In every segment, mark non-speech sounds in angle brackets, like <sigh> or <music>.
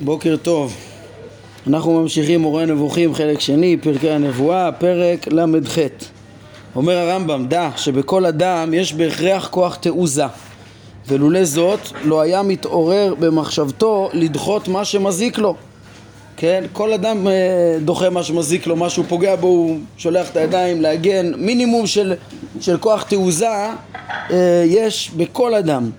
בוקר טוב. אנחנו ממשיכים מורה נבוכים חלק שני, פרקי הנבואה, פרק ל"ח. אומר הרמב"ם, דע שבכל אדם יש בהכרח כוח תעוזה ולולא זאת לא היה מתעורר במחשבתו לדחות מה שמזיק לו כן, כל אדם אה, דוחה מה שמזיק לו, מה שהוא פוגע בו, הוא שולח את הידיים להגן, מינימום של, של כוח תעוזה אה, יש בכל אדם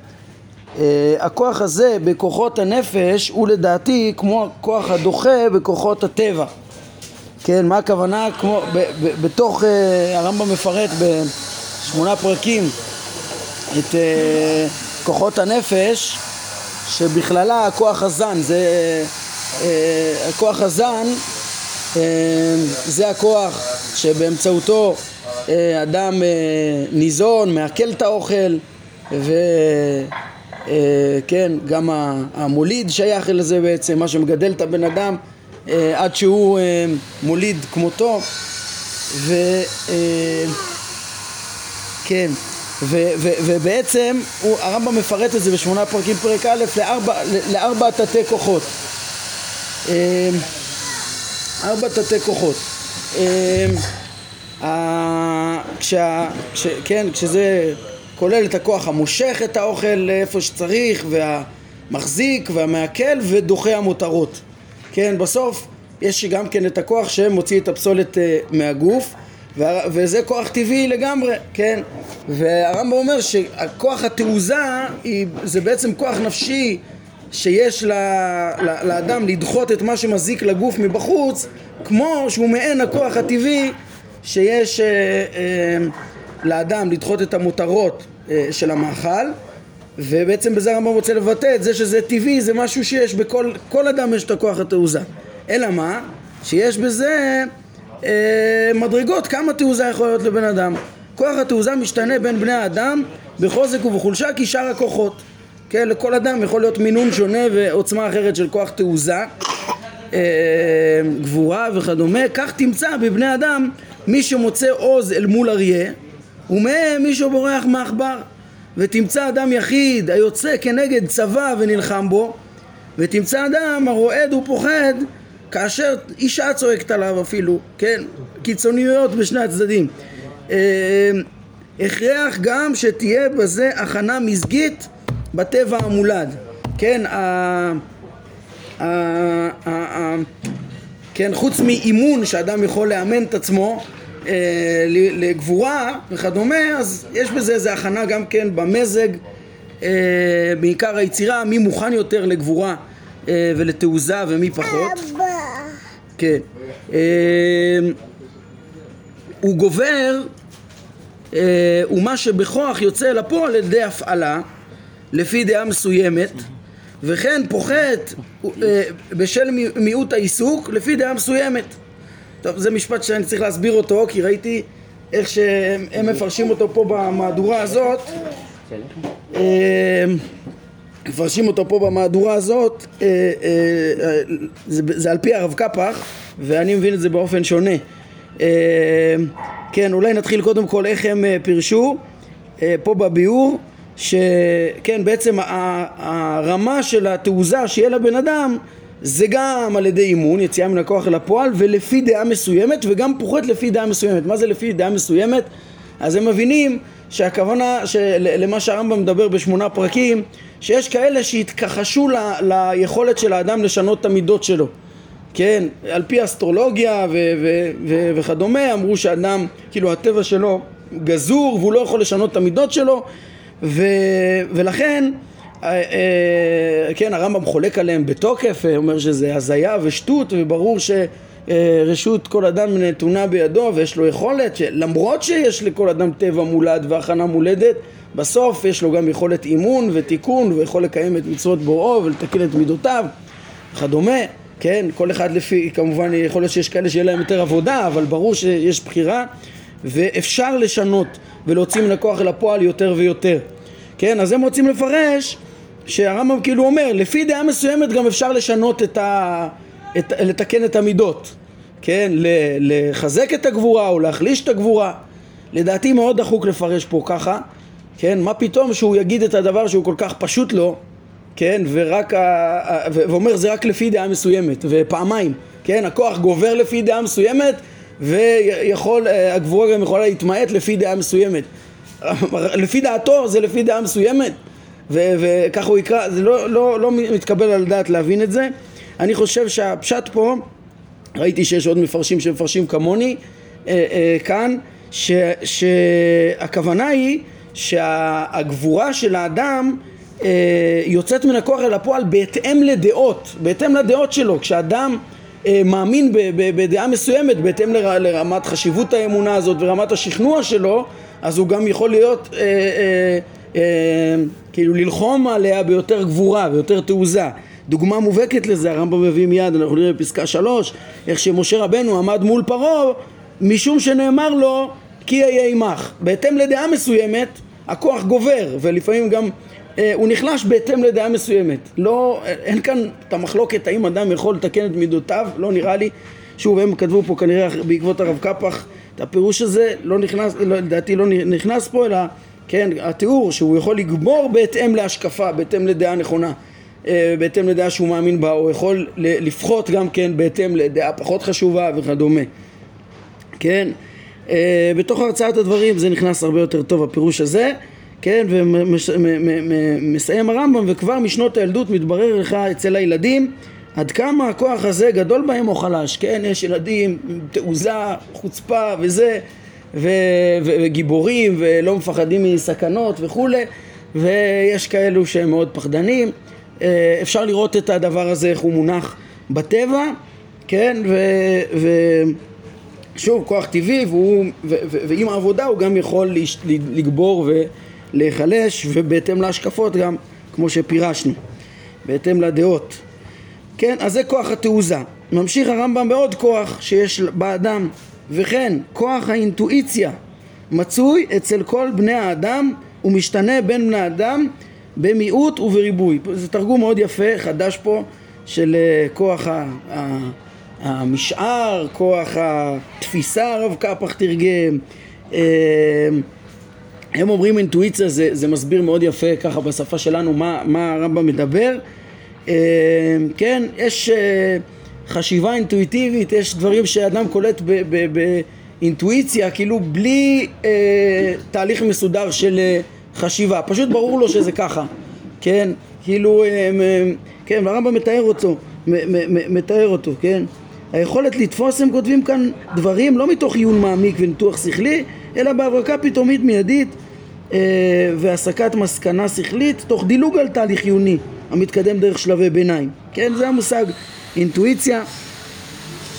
הכוח הזה בכוחות הנפש הוא לדעתי כמו הכוח הדוחה בכוחות הטבע כן, מה הכוונה? כמו, ב, ב, בתוך, uh, הרמב"ם מפרט בשמונה פרקים את uh, כוחות הנפש שבכללה הכוח הזן זה uh, הכוח הזן uh, זה הכוח שבאמצעותו uh, אדם uh, ניזון, מעכל את האוכל ו... אה, כן, גם המוליד שייך לזה בעצם, מה שמגדל את הבן אדם אה, עד שהוא אה, מוליד כמותו. ו... כן, ו, ו, ובעצם הרמב"ם מפרט את זה בשמונה פרקים פרק א' לארבע, לארבע תתי כוחות. ארבע תתי כוחות. כשה, כש, כן, כשזה כולל את הכוח המושך את האוכל לאיפה שצריך והמחזיק והמעכל ודוחה המותרות כן בסוף יש גם כן את הכוח שמוציא את הפסולת uh, מהגוף וזה כוח טבעי לגמרי, כן? והרמב"ם אומר שהכוח התעוזה היא, זה בעצם כוח נפשי שיש ל, ל, לאדם לדחות את מה שמזיק לגוף מבחוץ כמו שהוא מעין הכוח הטבעי שיש uh, uh, לאדם לדחות את המותרות אה, של המאכל ובעצם בזה הרמב"ם רוצה לבטא את זה שזה טבעי, זה משהו שיש בכל, כל אדם יש את הכוח התעוזה. אלא מה? שיש בזה אה, מדרגות, כמה תעוזה יכול להיות לבן אדם. כוח התעוזה משתנה בין בני האדם בחוזק ובחולשה כשאר הכוחות. כן, לכל אדם יכול להיות מינון שונה ועוצמה אחרת של כוח תעוזה אה, גבורה וכדומה. כך תמצא בבני אדם מי שמוצא עוז אל מול אריה ומהם מישהו בורח מעכבר ותמצא אדם יחיד היוצא כנגד צבא ונלחם בו ותמצא אדם הרועד ופוחד כאשר אישה צועקת עליו אפילו, כן, קיצוניות בשני הצדדים. אה, הכרח גם שתהיה בזה הכנה מזגית בטבע המולד, כן, ה... ה... ה... ה... כן, חוץ מאימון שאדם יכול לאמן את עצמו לגבורה וכדומה, אז יש בזה איזה הכנה גם כן במזג, אה, בעיקר היצירה, מי מוכן יותר לגבורה אה, ולתעוזה ומי פחות. כן. הוא גובר, ומה שבכוח יוצא לפועל על ידי הפעלה, לפי דעה מסוימת, וכן פוחת בשל מיעוט העיסוק לפי דעה מסוימת. טוב, זה משפט שאני צריך להסביר אותו, כי ראיתי איך שהם מפרשים אותו פה במהדורה הזאת. אמ, מפרשים אותו פה במהדורה הזאת, אה, אה, זה, על פי הרב קפח, ואני מבין את זה באופן שונה. כן, אולי נתחיל קודם כל איך הם אה, פירשו פה בביאור, שכן, בעצם הרמה של התעוזה שיהיה לבן אדם זה גם על ידי אימון, יציאה מן הכוח אל הפועל, ולפי דעה מסוימת, וגם פוחת לפי דעה מסוימת. מה זה לפי דעה מסוימת? אז הם מבינים שהכוונה של, למה שהרמב"ם מדבר בשמונה פרקים, שיש כאלה שהתכחשו ל, ליכולת של האדם לשנות את המידות שלו. כן, על פי אסטרולוגיה ו- ו- ו- וכדומה, אמרו שאדם, כאילו הטבע שלו גזור והוא לא יכול לשנות את המידות שלו, ו- ולכן כן, הרמב"ם חולק עליהם בתוקף, אה, אומר שזה הזיה ושטות, וברור שרשות כל אדם נתונה בידו ויש לו יכולת, למרות שיש לכל אדם טבע מולד והכנה מולדת, בסוף יש לו גם יכולת אימון ותיקון ויכול לקיים את מצוות בוראו ולתקן את מידותיו וכדומה, כן, כל אחד לפי, כמובן יכול להיות שיש כאלה שיהיה להם יותר עבודה, אבל ברור שיש בחירה ואפשר לשנות ולהוציא מן הכוח אל הפועל יותר ויותר. כן, אז הם רוצים לפרש שהרמב"ם כאילו אומר, לפי דעה מסוימת גם אפשר לשנות את ה... את... לתקן את המידות, כן? לחזק את הגבורה או להחליש את הגבורה. לדעתי מאוד דחוק לפרש פה ככה, כן? מה פתאום שהוא יגיד את הדבר שהוא כל כך פשוט לו, כן, ורק, ה... ואומר זה רק לפי דעה מסוימת, ופעמיים, כן, הכוח גובר לפי דעה מסוימת, ויכול, הגבורה גם יכולה להתמעט לפי דעה מסוימת. <laughs> לפי דעתו זה לפי דעה מסוימת, וככה הוא יקרא, זה לא, לא, לא מתקבל על דעת להבין את זה. אני חושב שהפשט פה, ראיתי שיש עוד מפרשים שמפרשים כמוני אה, אה, כאן, ש, שהכוונה היא שהגבורה של האדם אה, יוצאת מן הכוח אל הפועל בהתאם לדעות, בהתאם לדעות שלו. כשאדם אה, מאמין בדעה מסוימת, בהתאם לרמת חשיבות האמונה הזאת ורמת השכנוע שלו, אז הוא גם יכול להיות, אה, אה, אה, כאילו ללחום עליה ביותר גבורה ויותר תעוזה. דוגמה מובהקת לזה, הרמב"ם מביא מיד, אנחנו נראה בפסקה שלוש, איך שמשה רבנו עמד מול פרעה, משום שנאמר לו, כי אהיה עמך. בהתאם לדעה מסוימת, הכוח גובר, ולפעמים גם אה, הוא נחלש בהתאם לדעה מסוימת. לא, אין כאן את המחלוקת האם אדם יכול לתקן את מידותיו, לא נראה לי. שוב, הם כתבו פה כנראה בעקבות הרב קפח את הפירוש הזה, לא נכנס, לא, לדעתי לא נכנס פה, אלא, כן, התיאור שהוא יכול לגמור בהתאם להשקפה, בהתאם לדעה נכונה. אה, בהתאם לדעה שהוא מאמין בה, או יכול לפחות גם כן בהתאם לדעה פחות חשובה וכדומה. כן? אה, בתוך הרצאת הדברים זה נכנס הרבה יותר טוב הפירוש הזה, כן? ומסיים הרמב"ם וכבר משנות הילדות מתברר לך אצל הילדים עד כמה הכוח הזה גדול בהם או חלש, כן? יש ילדים עם תעוזה, חוצפה וזה ו- ו- וגיבורים ולא מפחדים מסכנות וכולי ויש כאלו שהם מאוד פחדנים אה, אפשר לראות את הדבר הזה איך הוא מונח בטבע, כן? ושוב, כוח טבעי, והוא, ו, ו, ועם העבודה הוא גם יכול להש, לגבור ולהיחלש, ובהתאם להשקפות גם, כמו שפירשנו, בהתאם לדעות. כן, אז זה כוח התעוזה. ממשיך הרמב"ם בעוד כוח שיש באדם, וכן כוח האינטואיציה מצוי אצל כל בני האדם ומשתנה בין בני האדם במיעוט ובריבוי. זה תרגום מאוד יפה, חדש פה, של אה, כוח המשאר, כוח התפיסה, הרב קפח תרגם. אה, הם אומרים אינטואיציה, זה, זה מסביר מאוד יפה ככה בשפה שלנו מה, מה הרמב"ם מדבר. אה, כן, יש חשיבה אינטואיטיבית, יש דברים שאדם קולט באינטואיציה, כאילו בלי תהליך מסודר של... חשיבה, פשוט ברור לו שזה ככה, כן, כאילו, כן, והרמב"ם מתאר אותו, מתאר אותו, כן, היכולת לתפוס, הם כותבים כאן דברים לא מתוך עיון מעמיק וניתוח שכלי, אלא בהברקה פתאומית מיידית אה, והסקת מסקנה שכלית תוך דילוג על תהליך עיוני המתקדם דרך שלבי ביניים, כן, זה המושג אינטואיציה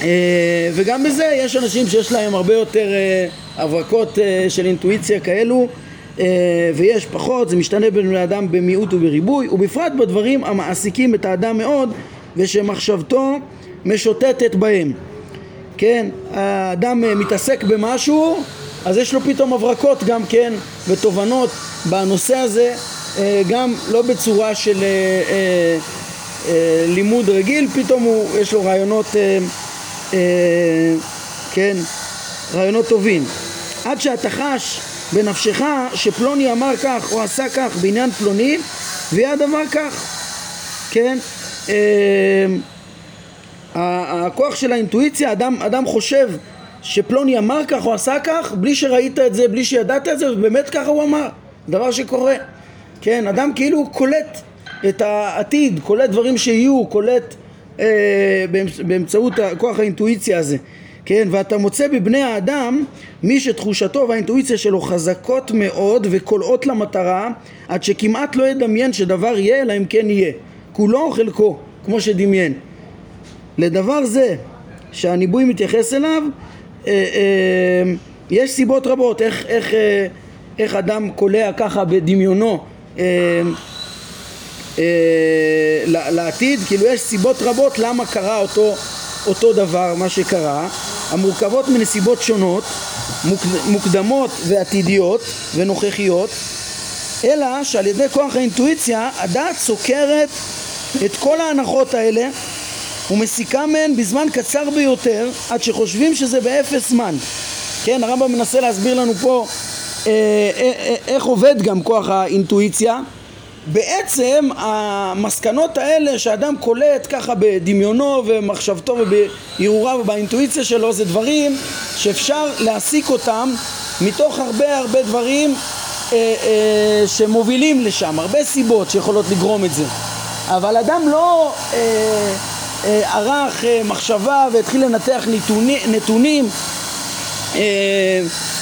אה, וגם בזה יש אנשים שיש להם הרבה יותר אה, הברקות של אינטואיציה כאלו אה, ויש פחות, זה משתנה בין בני אדם במיעוט ובריבוי, ובפרט בדברים המעסיקים את האדם מאוד ושמחשבתו משוטטת בהם. כן, האדם אה, מתעסק במשהו, אז יש לו פתאום הברקות גם כן ותובנות בנושא הזה, אה, גם לא בצורה של לימוד רגיל, פתאום הוא, יש לו רעיונות, כן, רעיונות טובים. עד שאתה חש בנפשך שפלוני אמר כך או עשה כך בעניין פלוני ויהיה הדבר כך, כן? אה, הכוח של האינטואיציה, אדם, אדם חושב שפלוני אמר כך או עשה כך בלי שראית את זה, בלי שידעת את זה ובאמת ככה הוא אמר, דבר שקורה, כן? אדם כאילו קולט את העתיד, קולט דברים שיהיו, קולט אה, באמצעות כוח האינטואיציה הזה כן, ואתה מוצא בבני האדם מי שתחושתו והאינטואיציה שלו חזקות מאוד וקולעות למטרה עד שכמעט לא ידמיין שדבר יהיה אלא אם כן יהיה. כולו או חלקו כמו שדמיין. לדבר זה שהניבוי מתייחס אליו אה, אה, יש סיבות רבות איך, איך, אה, איך אדם קולע ככה בדמיונו אה, לעתיד כאילו יש סיבות רבות למה קרה אותו, אותו דבר מה שקרה המורכבות מנסיבות שונות, מוקדמות ועתידיות ונוכחיות, אלא שעל ידי כוח האינטואיציה הדעת סוקרת את כל ההנחות האלה ומסיקה מהן בזמן קצר ביותר עד שחושבים שזה באפס זמן. כן, הרמב"ם מנסה להסביר לנו פה אה, אה, אה, איך עובד גם כוח האינטואיציה בעצם המסקנות האלה שאדם קולט ככה בדמיונו ומחשבתו ובהרהוריו ובאינטואיציה שלו זה דברים שאפשר להסיק אותם מתוך הרבה הרבה דברים אה, אה, שמובילים לשם, הרבה סיבות שיכולות לגרום את זה. אבל אדם לא אה, אה, ערך אה, מחשבה והתחיל לנתח נתוני, נתונים אה,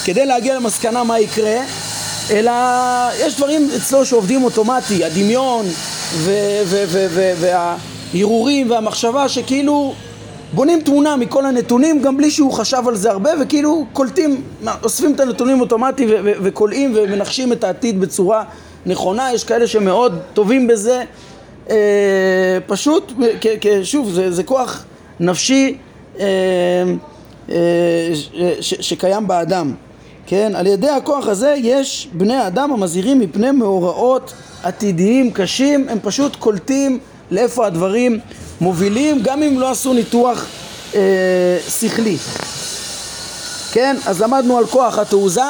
כדי להגיע למסקנה מה יקרה אלא יש דברים אצלו שעובדים אוטומטי, הדמיון וההרהורים והמחשבה שכאילו בונים תמונה מכל הנתונים גם בלי שהוא חשב על זה הרבה וכאילו קולטים, אוספים את הנתונים אוטומטי וקולעים ומנחשים את העתיד בצורה נכונה, יש כאלה שמאוד טובים בזה, אה, פשוט, שוב, זה, זה כוח נפשי אה, אה, שקיים באדם כן? על ידי הכוח הזה יש בני אדם המזהירים מפני מאורעות עתידיים קשים, הם פשוט קולטים לאיפה הדברים מובילים, גם אם לא עשו ניתוח אה, שכלי. כן? אז למדנו על כוח התעוזה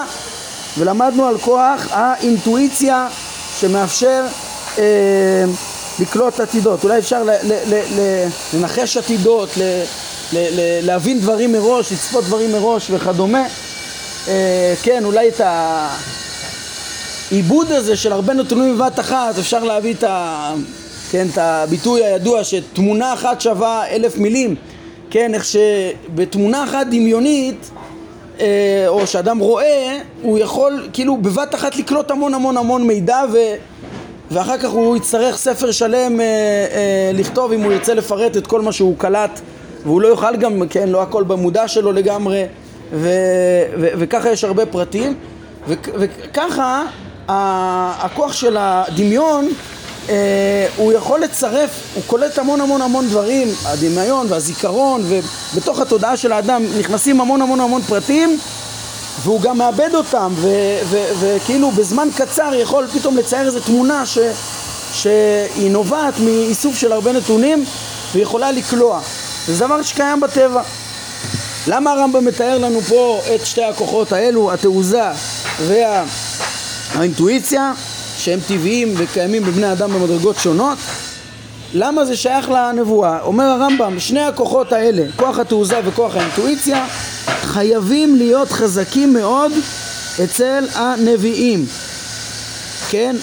ולמדנו על כוח האינטואיציה שמאפשר אה, לקלוט עתידות. אולי אפשר ל- ל- ל- לנחש עתידות, להבין דברים מראש, לצפות דברים מראש וכדומה. אה, כן, אולי את העיבוד הזה של הרבה נתונים בבת אחת, אפשר להביא את, ה, כן, את הביטוי הידוע שתמונה אחת שווה אלף מילים, כן, איך שבתמונה אחת דמיונית אה, או שאדם רואה, הוא יכול כאילו בבת אחת לקלוט המון המון המון מידע ו... ואחר כך הוא יצטרך ספר שלם אה, אה, לכתוב אם הוא ירצה לפרט את כל מה שהוא קלט והוא לא יוכל גם, כן, לא הכל במודע שלו לגמרי ו, ו, וככה יש הרבה פרטים ו, וככה הכוח של הדמיון אה, הוא יכול לצרף, הוא קולט המון המון המון דברים, הדמיון והזיכרון ובתוך התודעה של האדם נכנסים המון המון המון פרטים והוא גם מאבד אותם וכאילו בזמן קצר יכול פתאום לצייר איזו תמונה ש, שהיא נובעת מאיסוף של הרבה נתונים ויכולה לקלוע. זה דבר שקיים בטבע למה הרמב"ם מתאר לנו פה את שתי הכוחות האלו, התעוזה והאינטואיציה, שהם טבעיים וקיימים בבני אדם במדרגות שונות? למה זה שייך לנבואה? אומר הרמב"ם, שני הכוחות האלה, כוח התעוזה וכוח האינטואיציה, חייבים להיות חזקים מאוד אצל הנביאים. כן,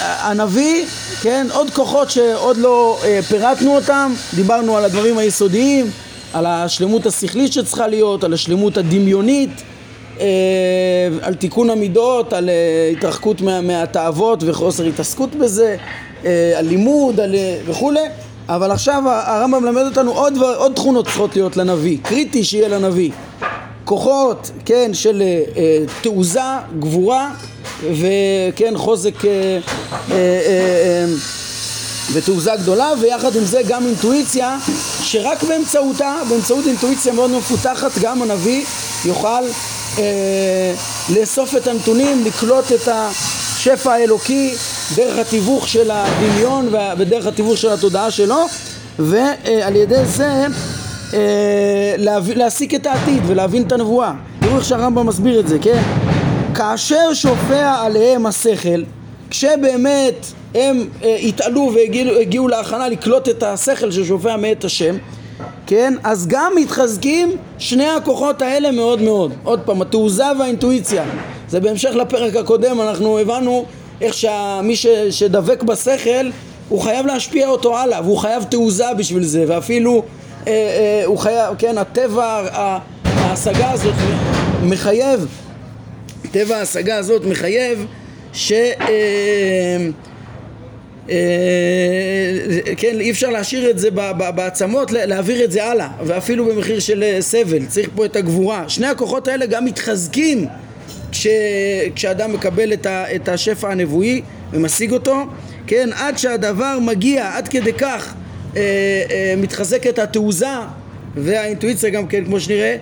הנביא, כן, עוד כוחות שעוד לא אה, פירטנו אותם, דיברנו על הדברים היסודיים, על השלמות השכלית שצריכה להיות, על השלמות הדמיונית, אה, על תיקון המידות, על אה, התרחקות מה, מהתאוות וחוסר התעסקות בזה, אה, על לימוד על, וכולי, אבל עכשיו הרמב"ם מלמד אותנו עוד, עוד תכונות צריכות להיות לנביא, קריטי שיהיה לנביא. כוחות, כן, של אה, תעוזה, גבורה, וכן, חוזק אה, אה, אה, ותעוזה גדולה ויחד עם זה גם אינטואיציה שרק באמצעותה, באמצעות אינטואיציה מאוד מפותחת גם הנביא יוכל אה, לאסוף את הנתונים, לקלוט את השפע האלוקי דרך התיווך של הדמיון ודרך התיווך של התודעה שלו ועל ידי זה אה, להסיק את העתיד ולהבין את הנבואה. תראו איך שהרמב"ם מסביר את זה, כן? כאשר שופע עליהם השכל, כשבאמת הם אה, התעלו והגיעו להכנה לקלוט את השכל ששופע מאת השם כן? אז גם מתחזקים שני הכוחות האלה מאוד מאוד. עוד פעם, התעוזה והאינטואיציה. זה בהמשך לפרק הקודם, אנחנו הבנו איך שמי שדבק בשכל הוא חייב להשפיע אותו הלאה, והוא חייב תעוזה בשביל זה, ואפילו אה, אה, הוא חייב, כן, הטבע, ההשגה הזאת מחייב, טבע ההשגה הזאת מחייב ש... אה, אה, כן, אי אפשר להשאיר את זה בעצמות, להעביר את זה הלאה, ואפילו במחיר של אה, סבל, צריך פה את הגבורה. שני הכוחות האלה גם מתחזקים כש, כשאדם מקבל את, ה, את השפע הנבואי ומשיג אותו, כן, עד שהדבר מגיע, עד כדי כך אה, אה, מתחזקת התעוזה והאינטואיציה גם כן, כמו שנראה,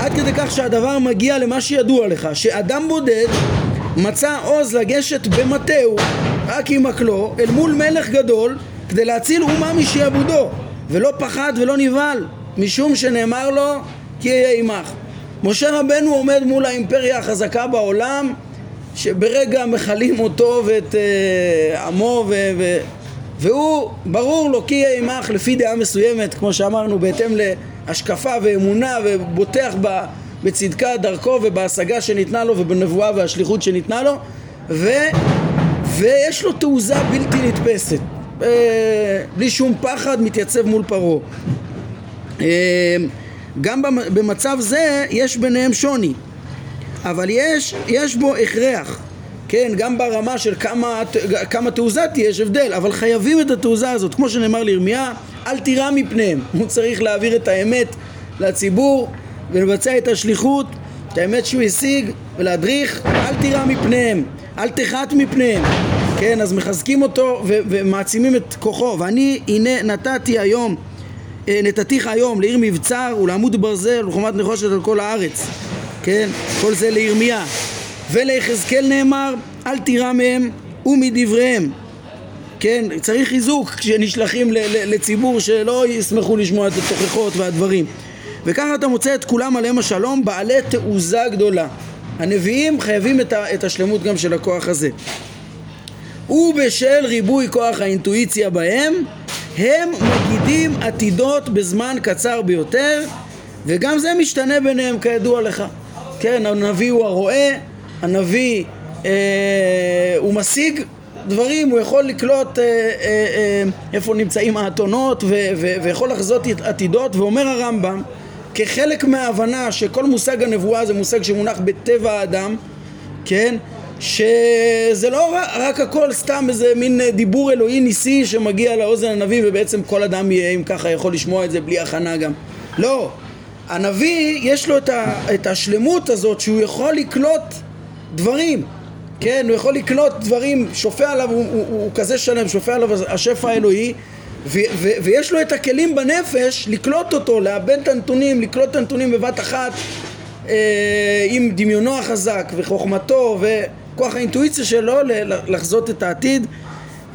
עד כדי כך שהדבר מגיע למה שידוע לך, שאדם בודד מצא עוז לגשת במטהו רק עם מקלו אל מול מלך גדול כדי להציל אומה משעבודו ולא פחד ולא נבהל משום שנאמר לו כי אהיה עמך. משה רבנו עומד מול האימפריה החזקה בעולם שברגע מכלים אותו ואת uh, עמו ו... ו והוא, ברור לו כי יהיה עמך לפי דעה מסוימת, כמו שאמרנו, בהתאם להשקפה ואמונה ובוטח בצדקה דרכו ובהשגה שניתנה לו ובנבואה והשליחות שניתנה לו. ו, ויש לו תעוזה בלתי נתפסת. אה, בלי שום פחד מתייצב מול פרעה. אה, גם במצב זה יש ביניהם שוני. אבל יש, יש בו הכרח. כן, גם ברמה של כמה, כמה תעוזה תהיה יש הבדל, אבל חייבים את התעוזה הזאת, כמו שנאמר לירמיה, אל תירא מפניהם, <laughs> הוא צריך להעביר את האמת לציבור ולבצע את השליחות, את האמת שהוא השיג ולהדריך, אל תירא מפניהם, אל תחת מפניהם, כן, אז מחזקים אותו ו- ומעצימים את כוחו, ואני הנה נתתי היום, אה, נתתיך היום לעיר מבצר ולעמוד ברזל ולחומת נחושת על כל הארץ, כן, כל זה לירמיה. וליחזקאל נאמר אל תירא מהם ומדבריהם. כן, צריך חיזוק כשנשלחים לציבור שלא ישמחו לשמוע את התוכחות והדברים וככה אתה מוצא את כולם עליהם השלום בעלי תעוזה גדולה. הנביאים חייבים את, את השלמות גם של הכוח הזה. ובשל ריבוי כוח האינטואיציה בהם הם מגידים עתידות בזמן קצר ביותר וגם זה משתנה ביניהם כידוע לך. כן, הנביא הוא הרואה הנביא אה, הוא משיג דברים, הוא יכול לקלוט אה, אה, אה, איפה נמצאים האתונות ויכול לחזות עתידות ואומר הרמב"ם כחלק מההבנה שכל מושג הנבואה זה מושג שמונח בטבע האדם כן? שזה לא רק, הכל סתם איזה מין דיבור אלוהי ניסי שמגיע לאוזן הנביא ובעצם כל אדם יהיה אם ככה יכול לשמוע את זה בלי הכנה גם. לא. הנביא יש לו את, ה, את השלמות הזאת שהוא יכול לקלוט דברים כן, הוא יכול לקלוט דברים, שופע עליו, הוא, הוא, הוא כזה שלם, שופע עליו השפע האלוהי ויש לו את הכלים בנפש לקלוט אותו, לאבד את הנתונים, לקלוט את הנתונים בבת אחת אה, עם דמיונו החזק וחוכמתו וכוח האינטואיציה שלו לחזות את העתיד.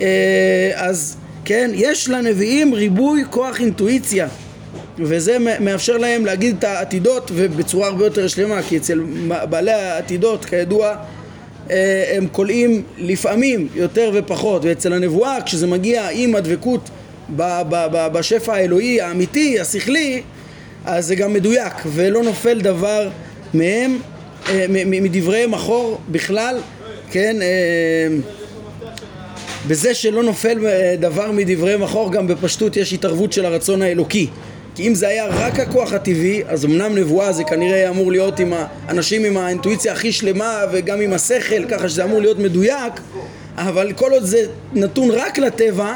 אה, אז כן, יש לנביאים ריבוי כוח אינטואיציה וזה מאפשר להם להגיד את העתידות ובצורה הרבה יותר שלמה כי אצל בעלי העתידות כידוע אה, הם כולאים לפעמים יותר ופחות ואצל הנבואה כשזה מגיע עם הדבקות בשפע האלוהי האמיתי, השכלי אז זה גם מדויק ולא נופל דבר מהם אה, מדברי מחור בכלל כן אה, בזה שלא נופל דבר מדברי מחור גם בפשטות יש התערבות של הרצון האלוקי. כי אם זה היה רק הכוח הטבעי, אז אמנם נבואה זה כנראה אמור להיות עם האנשים עם האינטואיציה הכי שלמה וגם עם השכל, ככה שזה אמור להיות מדויק, אבל כל עוד זה נתון רק לטבע,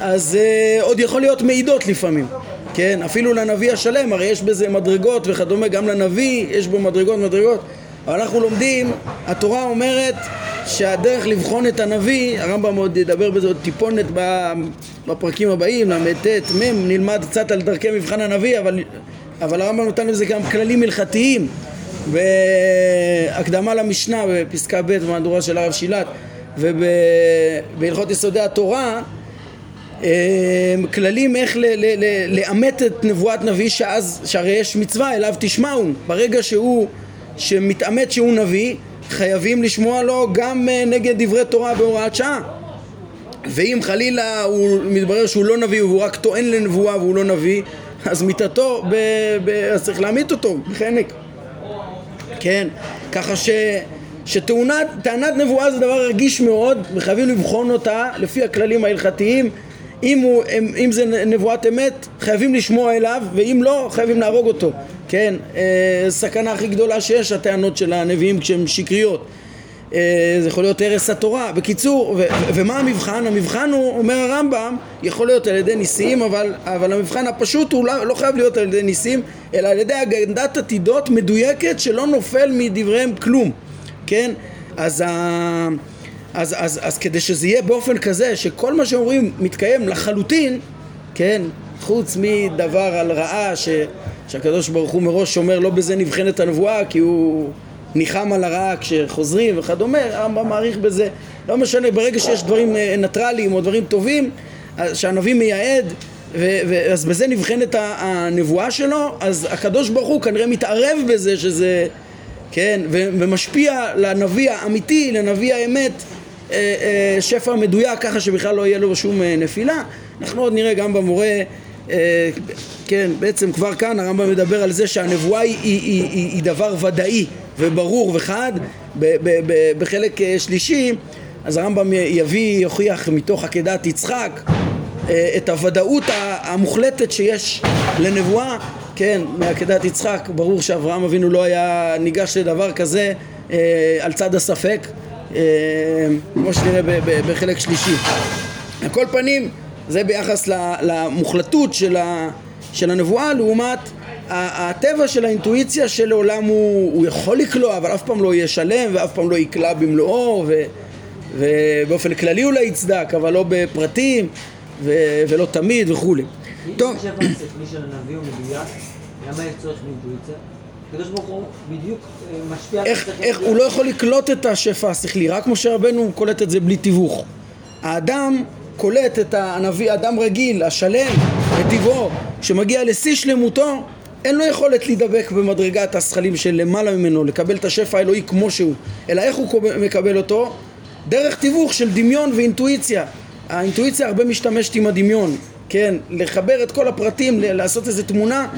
אז uh, עוד יכול להיות מעידות לפעמים, כן? אפילו לנביא השלם, הרי יש בזה מדרגות וכדומה, גם לנביא יש בו מדרגות מדרגות, אבל אנחנו לומדים, התורה אומרת שהדרך לבחון את הנביא, הרמב"ם עוד ידבר בזה עוד טיפונת בפרקים הבאים, ל"ט, מ', נלמד קצת על דרכי מבחן הנביא, אבל, אבל הרמב"ם נותן לזה גם כללים הלכתיים בהקדמה למשנה בפסקה ב' במהדורה של הרב שילת ובהלכות יסודי התורה כללים איך לאמת את נבואת נביא שאז, שהרי יש מצווה אליו תשמעו ברגע שהוא, שמתאמת שהוא נביא חייבים לשמוע לו גם אה, נגד דברי תורה בהוראת שעה. ואם חלילה הוא מתברר שהוא לא נביא והוא רק טוען לנבואה והוא לא נביא אז מיתתו, ב, ב, אז צריך להמית אותו בחנק. כן, ככה ש, שטענת נבואה זה דבר רגיש מאוד וחייבים לבחון אותה לפי הכללים ההלכתיים אם, הוא, אם זה נבואת אמת חייבים לשמוע אליו ואם לא חייבים להרוג אותו כן, אה, סכנה הכי גדולה שיש הטענות של הנביאים כשהן שקריות אה, זה יכול להיות הרס התורה. בקיצור, ו- ומה המבחן? המבחן הוא, אומר הרמב"ם, יכול להיות על ידי ניסים, אבל, אבל המבחן הפשוט הוא לא, לא חייב להיות על ידי ניסים, אלא על ידי אגדת עתידות מדויקת שלא נופל מדבריהם כלום, כן? אז, ה- אז, אז, אז, כדי שזה יהיה באופן כזה שכל מה שאומרים מתקיים לחלוטין, כן? חוץ מדבר על רעה ש, שהקדוש ברוך הוא מראש אומר לא בזה נבחנת הנבואה כי הוא ניחם על הרעה כשחוזרים וכדומה, הרמב"ם מעריך בזה, לא משנה, ברגע שיש דברים אה, ניטרליים או דברים טובים, שהנביא מייעד, ו- אז בזה נבחנת הנבואה שלו, אז הקדוש ברוך הוא כנראה מתערב בזה שזה, כן, ומשפיע לנביא האמיתי, לנביא האמת, אה, אה, שפע מדויק ככה שבכלל לא יהיה לו שום אה, נפילה. אנחנו עוד נראה גם במורה, כן, בעצם כבר כאן הרמב"ם מדבר על זה שהנבואה היא, היא, היא, היא, היא דבר ודאי וברור וחד. ב, ב, ב, בחלק שלישי, אז הרמב"ם יביא, יוכיח מתוך עקדת יצחק את הוודאות המוחלטת שיש לנבואה, כן, מעקדת יצחק, ברור שאברהם אבינו לא היה ניגש לדבר כזה על צד הספק אה, כמו שנראה בחלק שלישי. על כל פנים, זה ביחס למוחלטות של, ה, של הנבואה לעומת הטבע של האינטואיציה שלעולם הוא, הוא יכול לקלוע אבל אף פעם לא יהיה שלם ואף פעם לא יקלע במלואו ו, ובאופן כללי אולי יצדק אבל לא בפרטים ו, ולא תמיד וכולי. טוב. אם חושב על השכלי של הנביא הוא מדויק, למה יש צורך באינטואיציה? הקדוש ברוך הוא בדיוק אה, משפיע... איך, איך הוא לא יכול לקלוט את השפע השכלי, רק משה רבנו קולט את זה בלי תיווך. האדם קולט את הנביא, אדם רגיל, השלם, בטבעו, שמגיע לשיא שלמותו, אין לו יכולת להידבק במדרגת השכלים של למעלה ממנו, לקבל את השפע האלוהי כמו שהוא, אלא איך הוא מקבל אותו? דרך תיווך של דמיון ואינטואיציה. האינטואיציה הרבה משתמשת עם הדמיון, כן? לחבר את כל הפרטים, לעשות איזו תמונה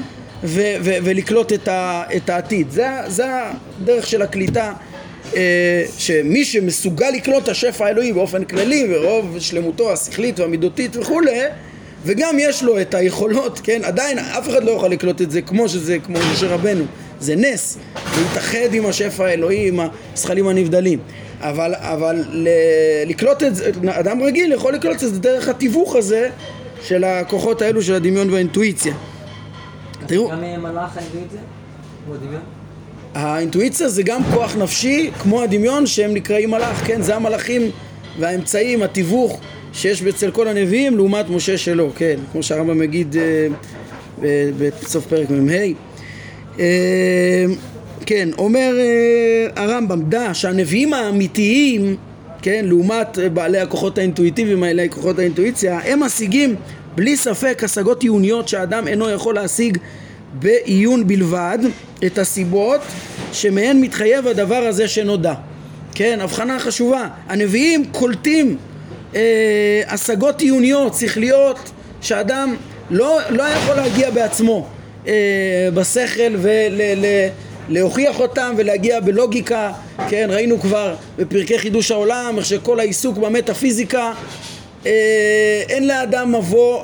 ו- ו- ולקלוט את, ה- את העתיד. זה, זה הדרך של הקליטה, אה, שמי שמסוגל לקלוט את השפע האלוהי באופן כללי ורוב שלמותו השכלית והמידותית וכולי וגם יש לו את היכולות, כן, עדיין אף אחד לא יכול לקלוט את זה כמו שזה, כמו משה רבנו, זה נס, להתאחד עם השפע האלוהי, עם הזכלים הנבדלים. אבל, אבל ל- לקלוט את זה, אדם רגיל יכול לקלוט את זה דרך התיווך הזה של הכוחות האלו של הדמיון והאינטואיציה תראו... גם אה, מלאך האינטואיציה? כמו הדמיון? האינטואיציה זה גם כוח נפשי כמו הדמיון שהם נקראים מלאך, כן? זה המלאכים והאמצעים, התיווך שיש אצל כל הנביאים לעומת משה שלו, כן? כמו שהרמב"ם מגיד אה, בסוף פרק מ"ה. אה, כן, אומר אה, הרמב"ם, דע שהנביאים האמיתיים, כן, לעומת בעלי הכוחות האינטואיטיביים האלה, כוחות האינטואיציה, הם משיגים בלי ספק השגות עיוניות שהאדם אינו יכול להשיג בעיון בלבד את הסיבות שמהן מתחייב הדבר הזה שנודע. כן, הבחנה חשובה. הנביאים קולטים אה, השגות עיוניות, שכליות, שאדם לא, לא יכול להגיע בעצמו אה, בשכל ולהוכיח אותם ולהגיע בלוגיקה, כן, ראינו כבר בפרקי חידוש העולם איך שכל העיסוק במטאפיזיקה אין לאדם מבוא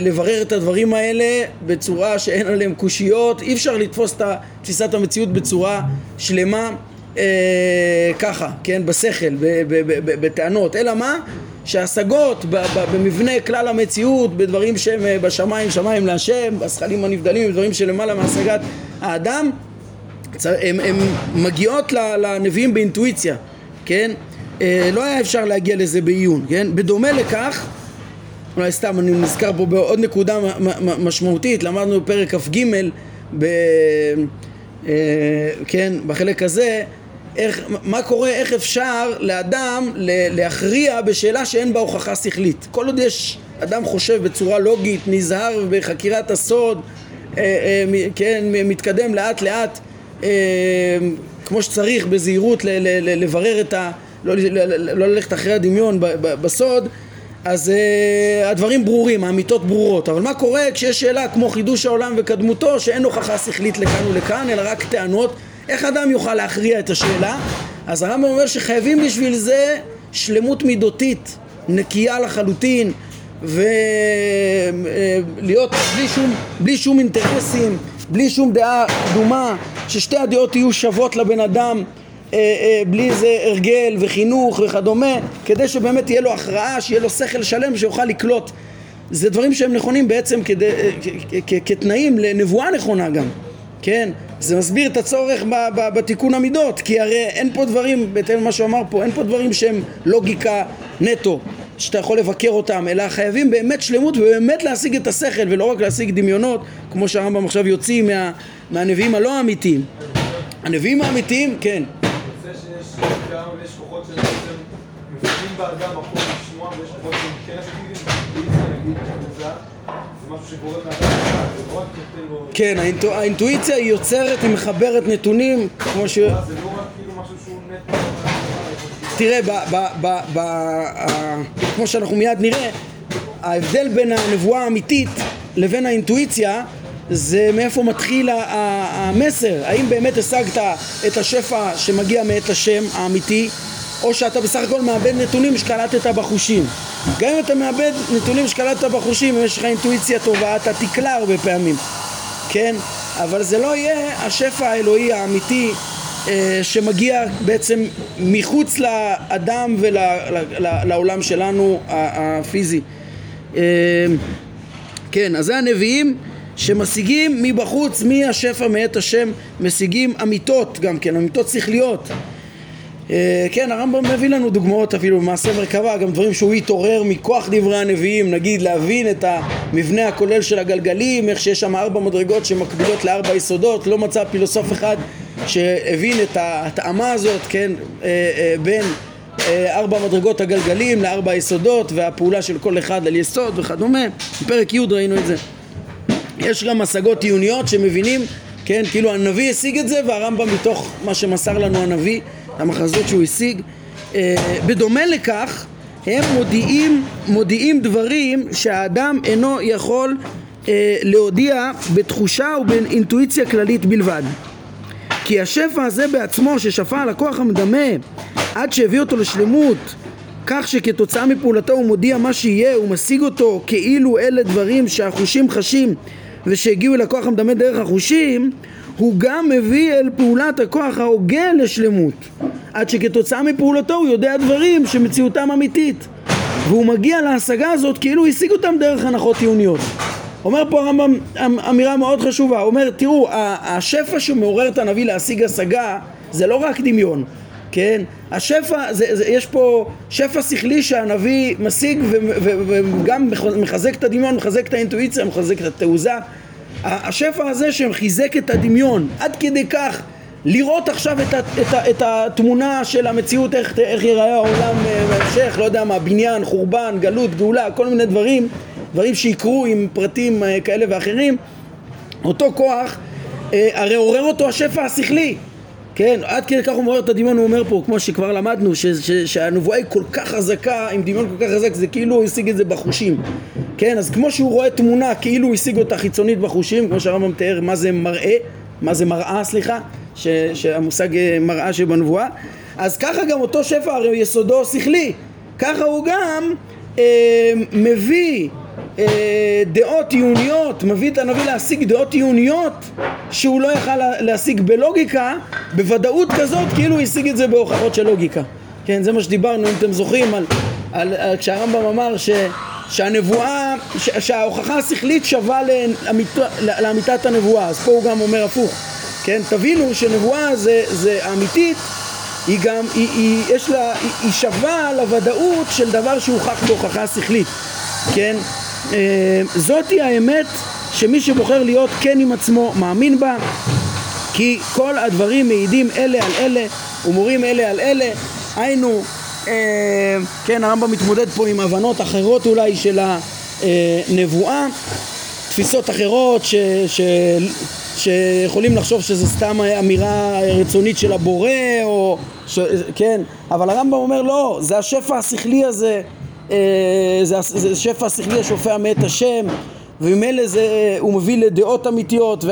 לברר את הדברים האלה בצורה שאין עליהם קושיות, אי אפשר לתפוס את תפיסת המציאות בצורה שלמה אה, ככה, כן, בשכל, בטענות, אלא מה? שהשגות במבנה כלל המציאות, בדברים שהם אה, בשמיים, שמיים להשם, בשכלים הנבדלים, בדברים שלמעלה מהשגת האדם, הן מגיעות לנביאים באינטואיציה, כן? אה, לא היה אפשר להגיע לזה בעיון, כן? בדומה לכך, אולי סתם אני נזכר פה בעוד נקודה משמעותית, למדנו בפרק כ"ג, ב... אה, כן, בחלק הזה, איך, מה קורה, איך אפשר לאדם להכריע בשאלה שאין בה הוכחה שכלית. כל עוד יש אדם חושב בצורה לוגית, נזהר בחקירת הסוד, אה, כן, מתקדם לאט לאט כמו שצריך בזהירות לברר את ה... לא, לא, לא ללכת אחרי הדמיון בסוד אז uh, הדברים ברורים, האמיתות ברורות. אבל מה קורה כשיש שאלה כמו חידוש העולם וקדמותו שאין הוכחה שכלית לכאן ולכאן אלא רק טענות? איך אדם יוכל להכריע את השאלה? אז הרמב"ם אומר שחייבים בשביל זה שלמות מידותית נקייה לחלוטין ולהיות בלי שום, בלי שום אינטרסים, בלי שום דעה קדומה, ששתי הדעות יהיו שוות לבן אדם. אה, אה, בלי איזה הרגל וחינוך וכדומה, כדי שבאמת תהיה לו הכרעה, שיהיה לו שכל שלם שיוכל לקלוט. זה דברים שהם נכונים בעצם כדי, אה, כתנאים לנבואה נכונה גם, כן? זה מסביר את הצורך בתיקון המידות, כי הרי אין פה דברים, בהתאם למה שהוא אמר פה, אין פה דברים שהם לוגיקה נטו, שאתה יכול לבקר אותם, אלא חייבים באמת שלמות ובאמת להשיג את השכל ולא רק להשיג דמיונות, כמו שהרמב"ם עכשיו יוציא מה, מהנביאים הלא אמיתיים. הנביאים האמיתיים, כן. ויש כוחות שבעצם מפנים באדם מקום לשמוע, ויש כוחות שהם כן אפקטיביים, אי אפשר להגיד שזה זה משהו שקורה מהצד אחד, זה לא רק כאילו... כן, האינטו, האינטואיציה היא יוצרת, היא מחברת נתונים, כמו ש... זה לא כאילו. תראה, ב, ב, ב, ב, ה, כמו שאנחנו מיד נראה, ההבדל בין הנבואה האמיתית לבין האינטואיציה זה מאיפה מתחיל המסר, האם באמת השגת את השפע שמגיע מאת השם האמיתי או שאתה בסך הכל מאבד נתונים שקלטת בחושים גם אם אתה מאבד נתונים שקלטת בחושים ויש לך אינטואיציה טובה אתה תקלע הרבה פעמים כן? אבל זה לא יהיה השפע האלוהי האמיתי אה, שמגיע בעצם מחוץ לאדם ולעולם שלנו ה- הפיזי. אה, כן, אז זה הנביאים שמשיגים מבחוץ, מהשפע מאת השם, משיגים אמיתות גם כן, אמיתות שכליות. אה, כן, הרמב"ם מביא לנו דוגמאות אפילו במעשה מרכבה, גם דברים שהוא התעורר מכוח דברי הנביאים, נגיד להבין את המבנה הכולל של הגלגלים, איך שיש שם ארבע מדרגות שמקבילות לארבע יסודות, לא מצא פילוסוף אחד שהבין את ההתאמה הזאת, כן, אה, אה, בין ארבע מדרגות הגלגלים לארבע יסודות והפעולה של כל אחד על יסוד וכדומה, בפרק י' ראינו את זה. יש גם השגות עיוניות שמבינים, כן, כאילו הנביא השיג את זה והרמב"ם מתוך מה שמסר לנו הנביא, המחזות שהוא השיג. אה, בדומה לכך, הם מודיעים, מודיעים דברים שהאדם אינו יכול אה, להודיע בתחושה ובאינטואיציה כללית בלבד. כי השפע הזה בעצמו ששפע על הכוח המדמה עד שהביא אותו לשלמות כך שכתוצאה מפעולתו הוא מודיע מה שיהיה, הוא משיג אותו כאילו אלה דברים שהחושים חשים ושהגיעו אל הכוח המדמה דרך החושים הוא גם מביא אל פעולת הכוח ההוגה לשלמות. עד שכתוצאה מפעולתו הוא יודע דברים שמציאותם אמיתית. והוא מגיע להשגה הזאת כאילו השיג אותם דרך הנחות עיוניות אומר פה הרמב"ם אמ- אמירה מאוד חשובה, הוא אומר תראו השפע שמעורר את הנביא להשיג השגה זה לא רק דמיון, כן? השפע, זה, זה, יש פה שפע שכלי שהנביא משיג וגם מחזק את הדמיון, מחזק את האינטואיציה, מחזק את התעוזה. השפע הזה שחיזק את הדמיון. עד כדי כך לראות עכשיו את, את, ה, את התמונה של המציאות, איך, איך ייראה העולם אה, בהמשך, לא יודע מה, בניין, חורבן, גלות, גאולה, כל מיני דברים, דברים שיקרו עם פרטים אה, כאלה ואחרים, אותו כוח, אה, הרי עורר אותו השפע השכלי, כן, עד כדי כך הוא מעורר את הדמיון, הוא אומר פה, כמו שכבר למדנו, ש, ש, שהנבואה היא כל כך חזקה, עם דמיון כל כך חזק, זה כאילו הוא השיג את זה בחושים, כן, אז כמו שהוא רואה תמונה, כאילו הוא השיג אותה חיצונית בחושים, כמו שהרמב"ם תיאר מה זה מראה, מה זה מראה, סליחה, ש, שהמושג אה, מראה שבנבואה, אז ככה גם אותו שפע, הרי יסודו שכלי, ככה הוא גם אה, מביא אה, דעות עיוניות, מביא את הנביא להשיג דעות עיוניות שהוא לא יכל לה- להשיג בלוגיקה, בוודאות כזאת כאילו הוא השיג את זה בהוכחות של לוגיקה. כן, זה מה שדיברנו, אם אתם זוכרים, על, על, על כשהרמב"ם אמר ש, שהנבואה, ש, שההוכחה השכלית שווה לאמית, לאמיתת הנבואה, אז פה הוא גם אומר הפוך, כן, תבינו שנבואה זה, זה אמיתית היא גם, היא, היא, יש לה, היא, היא שווה לוודאות של דבר שהוכח בהוכחה שכלית, כן? אה, זאתי האמת שמי שבוחר להיות כן עם עצמו מאמין בה כי כל הדברים מעידים אלה על אלה ומורים אלה על אלה. היינו, אה, כן הרמב"ם מתמודד פה עם הבנות אחרות אולי של הנבואה תפיסות אחרות ש, ש, שיכולים לחשוב שזה סתם אמירה רצונית של הבורא או ש, כן אבל הרמב"ם אומר לא זה השפע השכלי הזה זה, זה שפע השכלי השופע מאת השם וממילא זה הוא מביא לדעות אמיתיות ו...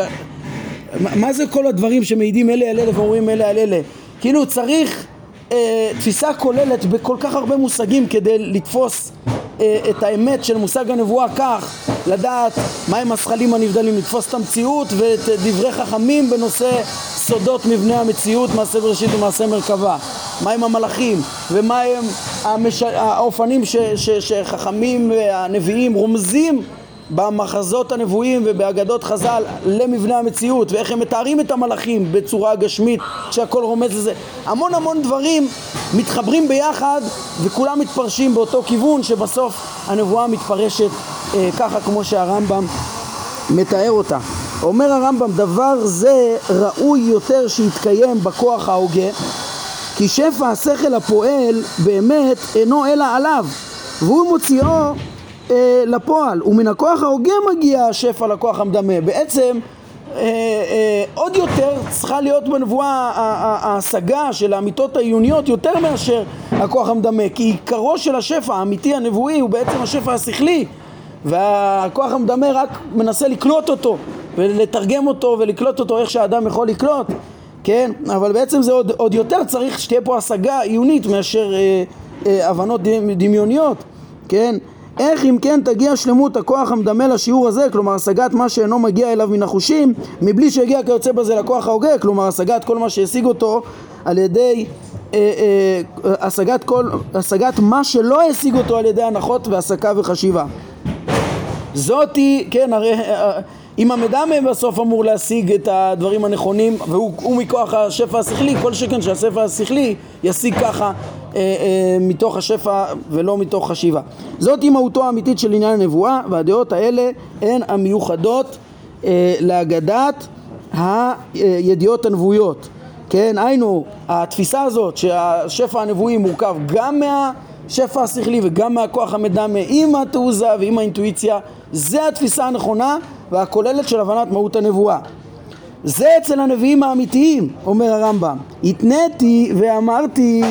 מה מה זה כל הדברים שמעידים אלה על אלה ואומרים אלה על אלה? כאילו צריך אה, תפיסה כוללת בכל כך הרבה מושגים כדי לתפוס אה, את האמת של מושג הנבואה כך לדעת מהם הזכלים הנבדלים לתפוס את המציאות ואת דברי חכמים בנושא סודות מבנה המציאות מעשה בראשית ומעשה מרכבה. מהם המלאכים? ומהם המש... האופנים ש... ש... שחכמים והנביאים רומזים במחזות הנבואים ובאגדות חז"ל למבנה המציאות? ואיך הם מתארים את המלאכים בצורה גשמית שהכל רומז לזה? המון המון דברים מתחברים ביחד וכולם מתפרשים באותו כיוון שבסוף הנבואה מתפרשת אה, ככה כמו שהרמב"ם מתאר אותה אומר הרמב"ם דבר זה ראוי יותר שיתקיים בכוח ההוגה כי שפע השכל הפועל באמת אינו אלא עליו והוא מוציאו אה, לפועל, ומן הכוח ההוגה מגיע השפע לכוח המדמה. בעצם אה, אה, עוד יותר צריכה להיות בנבואה ההשגה של האמיתות העיוניות יותר מאשר הכוח המדמה, כי עיקרו של השפע האמיתי הנבואי הוא בעצם השפע השכלי, והכוח המדמה רק מנסה לקלוט אותו ולתרגם אותו ולקלוט אותו איך שהאדם יכול לקלוט, כן? אבל בעצם זה עוד, עוד יותר צריך שתהיה פה השגה עיונית מאשר אה, אה, הבנות דמ- דמיוניות, כן? איך אם כן תגיע שלמות הכוח המדמה לשיעור הזה, כלומר השגת מה שאינו מגיע אליו מן החושים, מבלי שיגיע כיוצא בזה לכוח ההוגה, כלומר השגת כל מה שהשיג אותו על ידי אה, אה, השגת, כל, השגת מה שלא השיג אותו על ידי הנחות והסקה וחשיבה. זאתי, כן, הרי אה, אם המדמה בסוף אמור להשיג את הדברים הנכונים והוא הוא מכוח השפע השכלי, כל שכן שהשפע השכלי ישיג ככה אה, אה, מתוך השפע ולא מתוך חשיבה. זאתי מהותו האמיתית של עניין הנבואה והדעות האלה הן המיוחדות אה, להגדת הידיעות הנבואיות. כן, היינו, התפיסה הזאת שהשפע הנבואי מורכב גם מהשפע השכלי וגם מהכוח המדמה עם התעוזה ועם האינטואיציה, זה התפיסה הנכונה והכוללת של הבנת מהות הנבואה. זה אצל הנביאים האמיתיים, אומר הרמב"ם. התניתי ואמרתי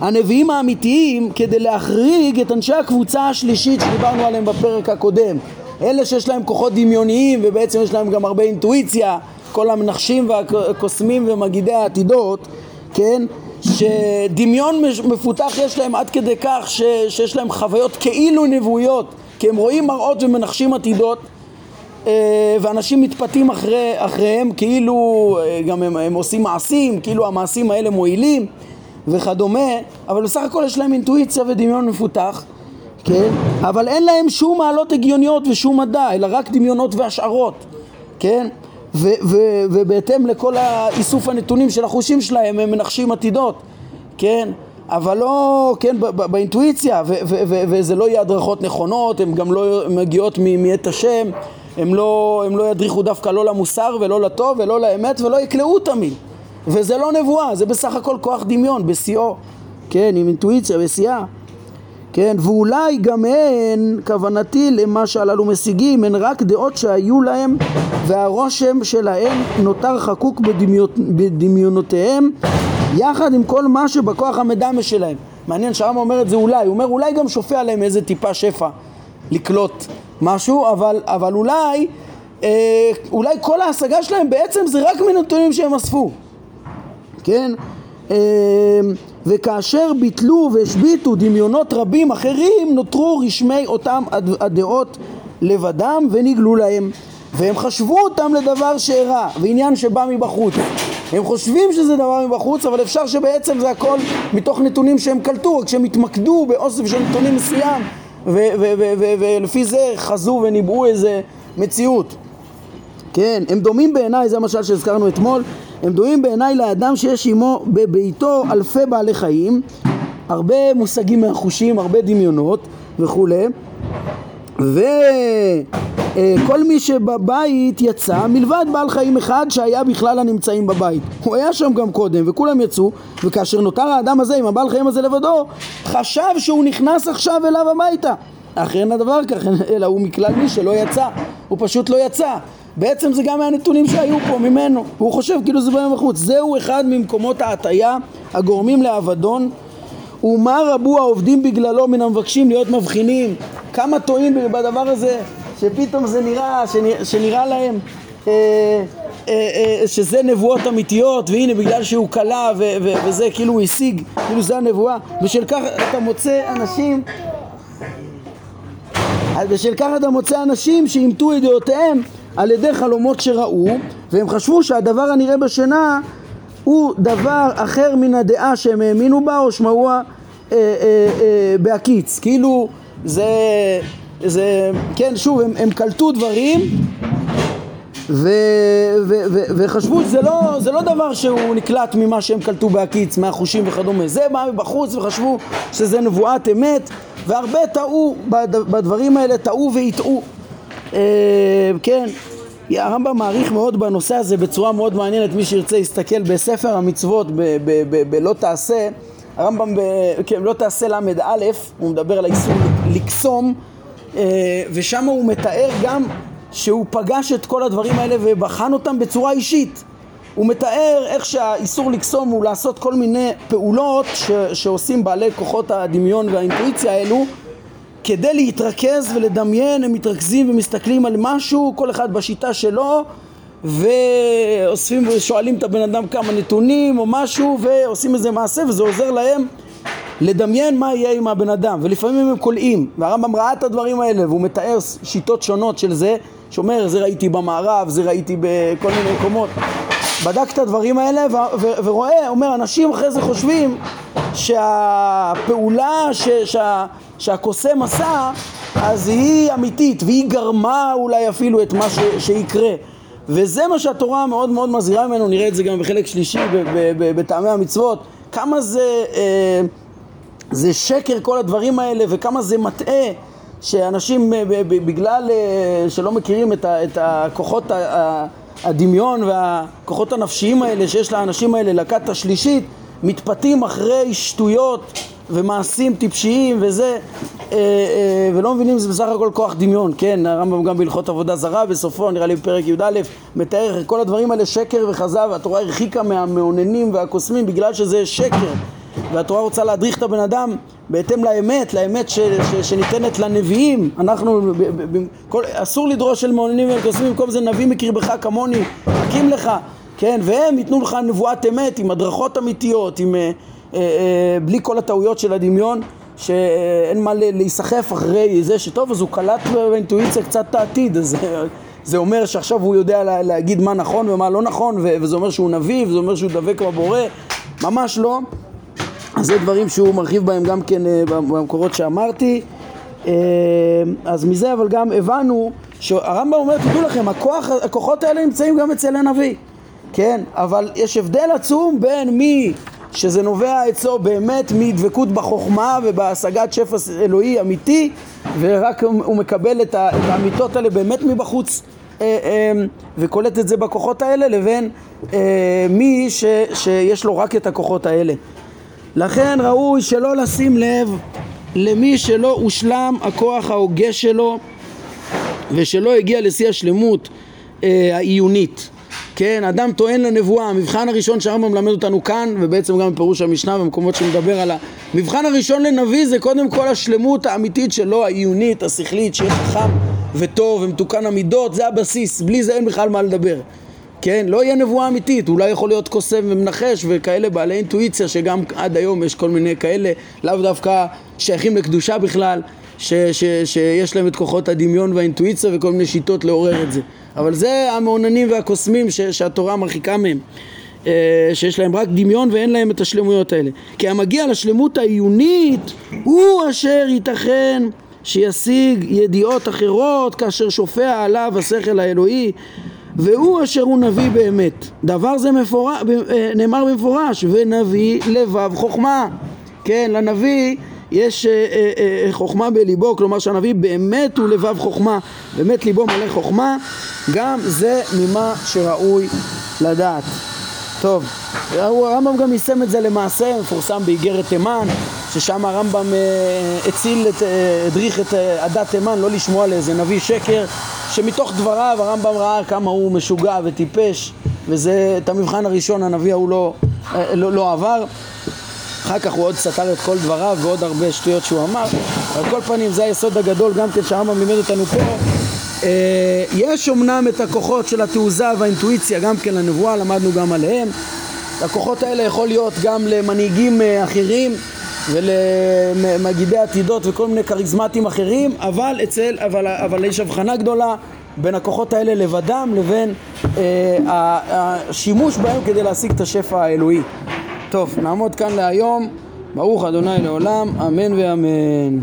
הנביאים האמיתיים כדי להחריג את אנשי הקבוצה השלישית שדיברנו עליהם בפרק הקודם אלה שיש להם כוחות דמיוניים ובעצם יש להם גם הרבה אינטואיציה כל המנחשים והקוסמים ומגידי העתידות כן שדמיון מפותח יש להם עד כדי כך ש, שיש להם חוויות כאילו נבואיות כי הם רואים מראות ומנחשים עתידות אה, ואנשים מתפתים אחרי, אחריהם כאילו אה, גם הם, הם עושים מעשים, כאילו המעשים האלה מועילים וכדומה, אבל בסך הכל יש להם אינטואיציה ודמיון מפותח, כן? אבל אין להם שום מעלות הגיוניות ושום מדע, אלא רק דמיונות והשערות, כן? ו- ו- ובהתאם לכל האיסוף הנתונים של החושים שלהם הם מנחשים עתידות, כן? אבל לא, כן, באינטואיציה, וזה לא יהיה הדרכות נכונות, הן גם לא מגיעות מאת השם, הם לא, הם לא ידריכו דווקא לא למוסר ולא לטוב ולא לאמת ולא יקלעו תמיד. וזה לא נבואה, זה בסך הכל כוח דמיון בשיאו, כן, עם אינטואיציה בשיאה. כן, ואולי גם הן, כוונתי למה שהללו משיגים, הן רק דעות שהיו להם והרושם שלהם נותר חקוק בדמיונות, בדמיונותיהם יחד עם כל מה שבכוח המדמה שלהם. מעניין שהרמב"ם אומר את זה אולי, הוא אומר אולי גם שופע עליהם איזה טיפה שפע לקלוט משהו, אבל, אבל אולי, אה, אולי כל ההשגה שלהם בעצם זה רק מנתונים שהם אספו. כן? אה, וכאשר ביטלו והשביתו דמיונות רבים אחרים, נותרו רשמי אותם הד- הדעות לבדם ונגלו להם. והם חשבו אותם לדבר שאירע, ועניין שבא מבחוץ. הם חושבים שזה דבר מבחוץ, אבל אפשר שבעצם זה הכל מתוך נתונים שהם קלטו, רק שהם התמקדו באוסף של נתונים מסוים, ו- ו- ו- ו- ולפי זה חזו וניבאו איזה מציאות. כן, הם דומים בעיניי, זה המשל שהזכרנו אתמול, הם דומים בעיניי לאדם שיש עמו בביתו אלפי בעלי חיים, הרבה מושגים מהחושים, הרבה דמיונות וכולי, וכל מי שבבית יצא מלבד בעל חיים אחד שהיה בכלל הנמצאים בבית. הוא היה שם גם קודם וכולם יצאו, וכאשר נותר האדם הזה עם הבעל חיים הזה לבדו, חשב שהוא נכנס עכשיו אליו הביתה. אך אין הדבר כך, <laughs> אלא הוא מכלל מי שלא יצא, הוא פשוט לא יצא. בעצם זה גם מהנתונים שהיו פה ממנו, והוא חושב כאילו זה בא מבחוץ. זהו אחד ממקומות ההטייה הגורמים לאבדון ומה רבו העובדים בגללו מן המבקשים להיות מבחינים? כמה טועים בדבר הזה שפתאום זה נראה, שנראה, שנראה להם אה, אה, אה, שזה נבואות אמיתיות והנה בגלל שהוא קלע ו- ו- וזה כאילו הוא השיג, כאילו זה הנבואה. בשל כך אתה מוצא אנשים בשל כך אתה מוצא אנשים שאימתו את דעותיהם על ידי חלומות שראו והם חשבו שהדבר הנראה בשינה הוא דבר אחר מן הדעה שהם האמינו בה או שמעוה אה, אה, אה, בהקיץ. כאילו זה, זה כן שוב הם, הם קלטו דברים ו, ו, ו, וחשבו שזה לא, זה לא דבר שהוא נקלט ממה שהם קלטו בהקיץ, מהחושים וכדומה. זה בא מבחוץ וחשבו שזה נבואת אמת, והרבה טעו בד- בדברים האלה, טעו והטעו. אה, כן, הרמב"ם מעריך מאוד בנושא הזה בצורה מאוד מעניינת, מי שירצה יסתכל בספר המצוות בלא תעשה, הרמב"ם, ב, כן, לא תעשה ל"א, הוא מדבר על האיסור לקסום, ושם הוא מתאר גם שהוא פגש את כל הדברים האלה ובחן אותם בצורה אישית. הוא מתאר איך שהאיסור לקסום הוא לעשות כל מיני פעולות ש, שעושים בעלי כוחות הדמיון והאינטואיציה האלו כדי להתרכז ולדמיין, הם מתרכזים ומסתכלים על משהו, כל אחד בשיטה שלו ואוספים ושואלים את הבן אדם כמה נתונים או משהו ועושים איזה מעשה וזה עוזר להם לדמיין מה יהיה עם הבן אדם ולפעמים הם קולעים. והרמב"ם ראה את הדברים האלה והוא מתאר שיטות שונות של זה שאומר זה ראיתי במערב, זה ראיתי בכל מיני מקומות. בדק את הדברים האלה ו- ו- ורואה, אומר אנשים אחרי זה חושבים שהפעולה ש- שה- שהקוסם עשה אז היא אמיתית והיא גרמה אולי אפילו את מה ש- שיקרה. וזה מה שהתורה מאוד מאוד מזהירה ממנו, נראה את זה גם בחלק שלישי בטעמי המצוות, כמה זה, אה, זה שקר כל הדברים האלה וכמה זה מטעה שאנשים אה, בגלל אה, שלא מכירים את, ה, את הכוחות הדמיון והכוחות הנפשיים האלה שיש לאנשים האלה לכת השלישית מתפתים אחרי שטויות ומעשים טיפשיים וזה ולא מבינים שזה בסך הכל כוח דמיון, כן, הרמב"ם גם בהלכות עבודה זרה בסופו, נראה לי בפרק י"א, מתאר כל הדברים האלה שקר וכזב, והתורה הרחיקה מהמאוננים והקוסמים בגלל שזה שקר. והתורה רוצה להדריך את הבן אדם בהתאם לאמת, לאמת ש, ש, שניתנת לנביאים. אנחנו, ב, ב, ב, כל, אסור לדרוש של מאוננים וקוסמים, במקום זה נביא מקרבך כמוני, מחכים לך, כן, והם ייתנו לך נבואת אמת עם הדרכות אמיתיות, עם, אה, אה, אה, בלי כל הטעויות של הדמיון שאין מה להיסחף אחרי זה שטוב אז הוא קלט באינטואיציה קצת את העתיד אז זה אומר שעכשיו הוא יודע להגיד מה נכון ומה לא נכון וזה אומר שהוא נביא וזה אומר שהוא דבק בבורא. ממש לא. אז זה דברים שהוא מרחיב בהם גם כן אה, במקורות שאמרתי. אה, אז מזה אבל גם הבנו שהרמב"ם אומר תדעו לכם הכוח, הכוחות האלה נמצאים גם אצל הנביא. כן? אבל יש הבדל עצום בין מי שזה נובע אצלו באמת מדבקות בחוכמה ובהשגת שפע אלוהי אמיתי ורק הוא מקבל את האמיתות האלה באמת מבחוץ אה, אה, וקולט את זה בכוחות האלה לבין אה, מי ש, שיש לו רק את הכוחות האלה. לכן ראוי שלא לשים לב למי שלא הושלם הכוח ההוגה שלו ושלא הגיע לשיא השלמות העיונית כן, אדם טוען לנבואה, המבחן הראשון שהרמב"ם מלמד אותנו כאן, ובעצם גם בפירוש המשנה במקומות שמדבר על המבחן הראשון לנביא זה קודם כל השלמות האמיתית שלו, העיונית, השכלית, שיהיה חכם וטוב ומתוקן המידות, זה הבסיס, בלי זה אין בכלל מה לדבר. כן, לא יהיה נבואה אמיתית, אולי יכול להיות קוסם ומנחש וכאלה בעלי אינטואיציה שגם עד היום יש כל מיני כאלה, לאו דווקא שייכים לקדושה בכלל, ש, ש, שיש להם את כוחות הדמיון והאינטואיציה וכל מיני שיטות לעורר את זה. אבל זה המעוננים והקוסמים ש, שהתורה מרחיקה מהם. אה, שיש להם רק דמיון ואין להם את השלמויות האלה. כי המגיע לשלמות העיונית הוא אשר ייתכן שישיג ידיעות אחרות כאשר שופע עליו השכל האלוהי והוא אשר הוא נביא באמת. דבר זה מפורש, אה, נאמר במפורש ונביא לבב חוכמה. כן, לנביא יש אה, אה, אה, חוכמה בליבו, כלומר שהנביא באמת הוא לבב חוכמה, באמת ליבו מלא חוכמה, גם זה ממה שראוי לדעת. טוב, הרמב"ם גם יישם את זה למעשה, מפורסם באיגרת תימן, ששם הרמב"ם הציל, את, הדריך את עדת תימן לא לשמוע לאיזה נביא שקר, שמתוך דבריו הרמב"ם ראה כמה הוא משוגע וטיפש, וזה את המבחן הראשון הנביא ההוא לא, לא, לא עבר. אחר כך הוא עוד סתר את כל דבריו ועוד הרבה שטויות שהוא אמר. על כל פנים זה היסוד הגדול גם כן שהרמב"ם לימד אותנו פה. אה, יש אמנם את הכוחות של התעוזה והאינטואיציה גם כן לנבואה למדנו גם עליהם. הכוחות האלה יכול להיות גם למנהיגים אה, אחרים ולמגידי עתידות וכל מיני כריזמטים אחרים אבל אצל, אבל, אבל יש הבחנה גדולה בין הכוחות האלה לבדם לבין אה, השימוש בהם כדי להשיג את השפע האלוהי טוב, נעמוד כאן להיום. ברוך אדוני לעולם, אמן ואמן.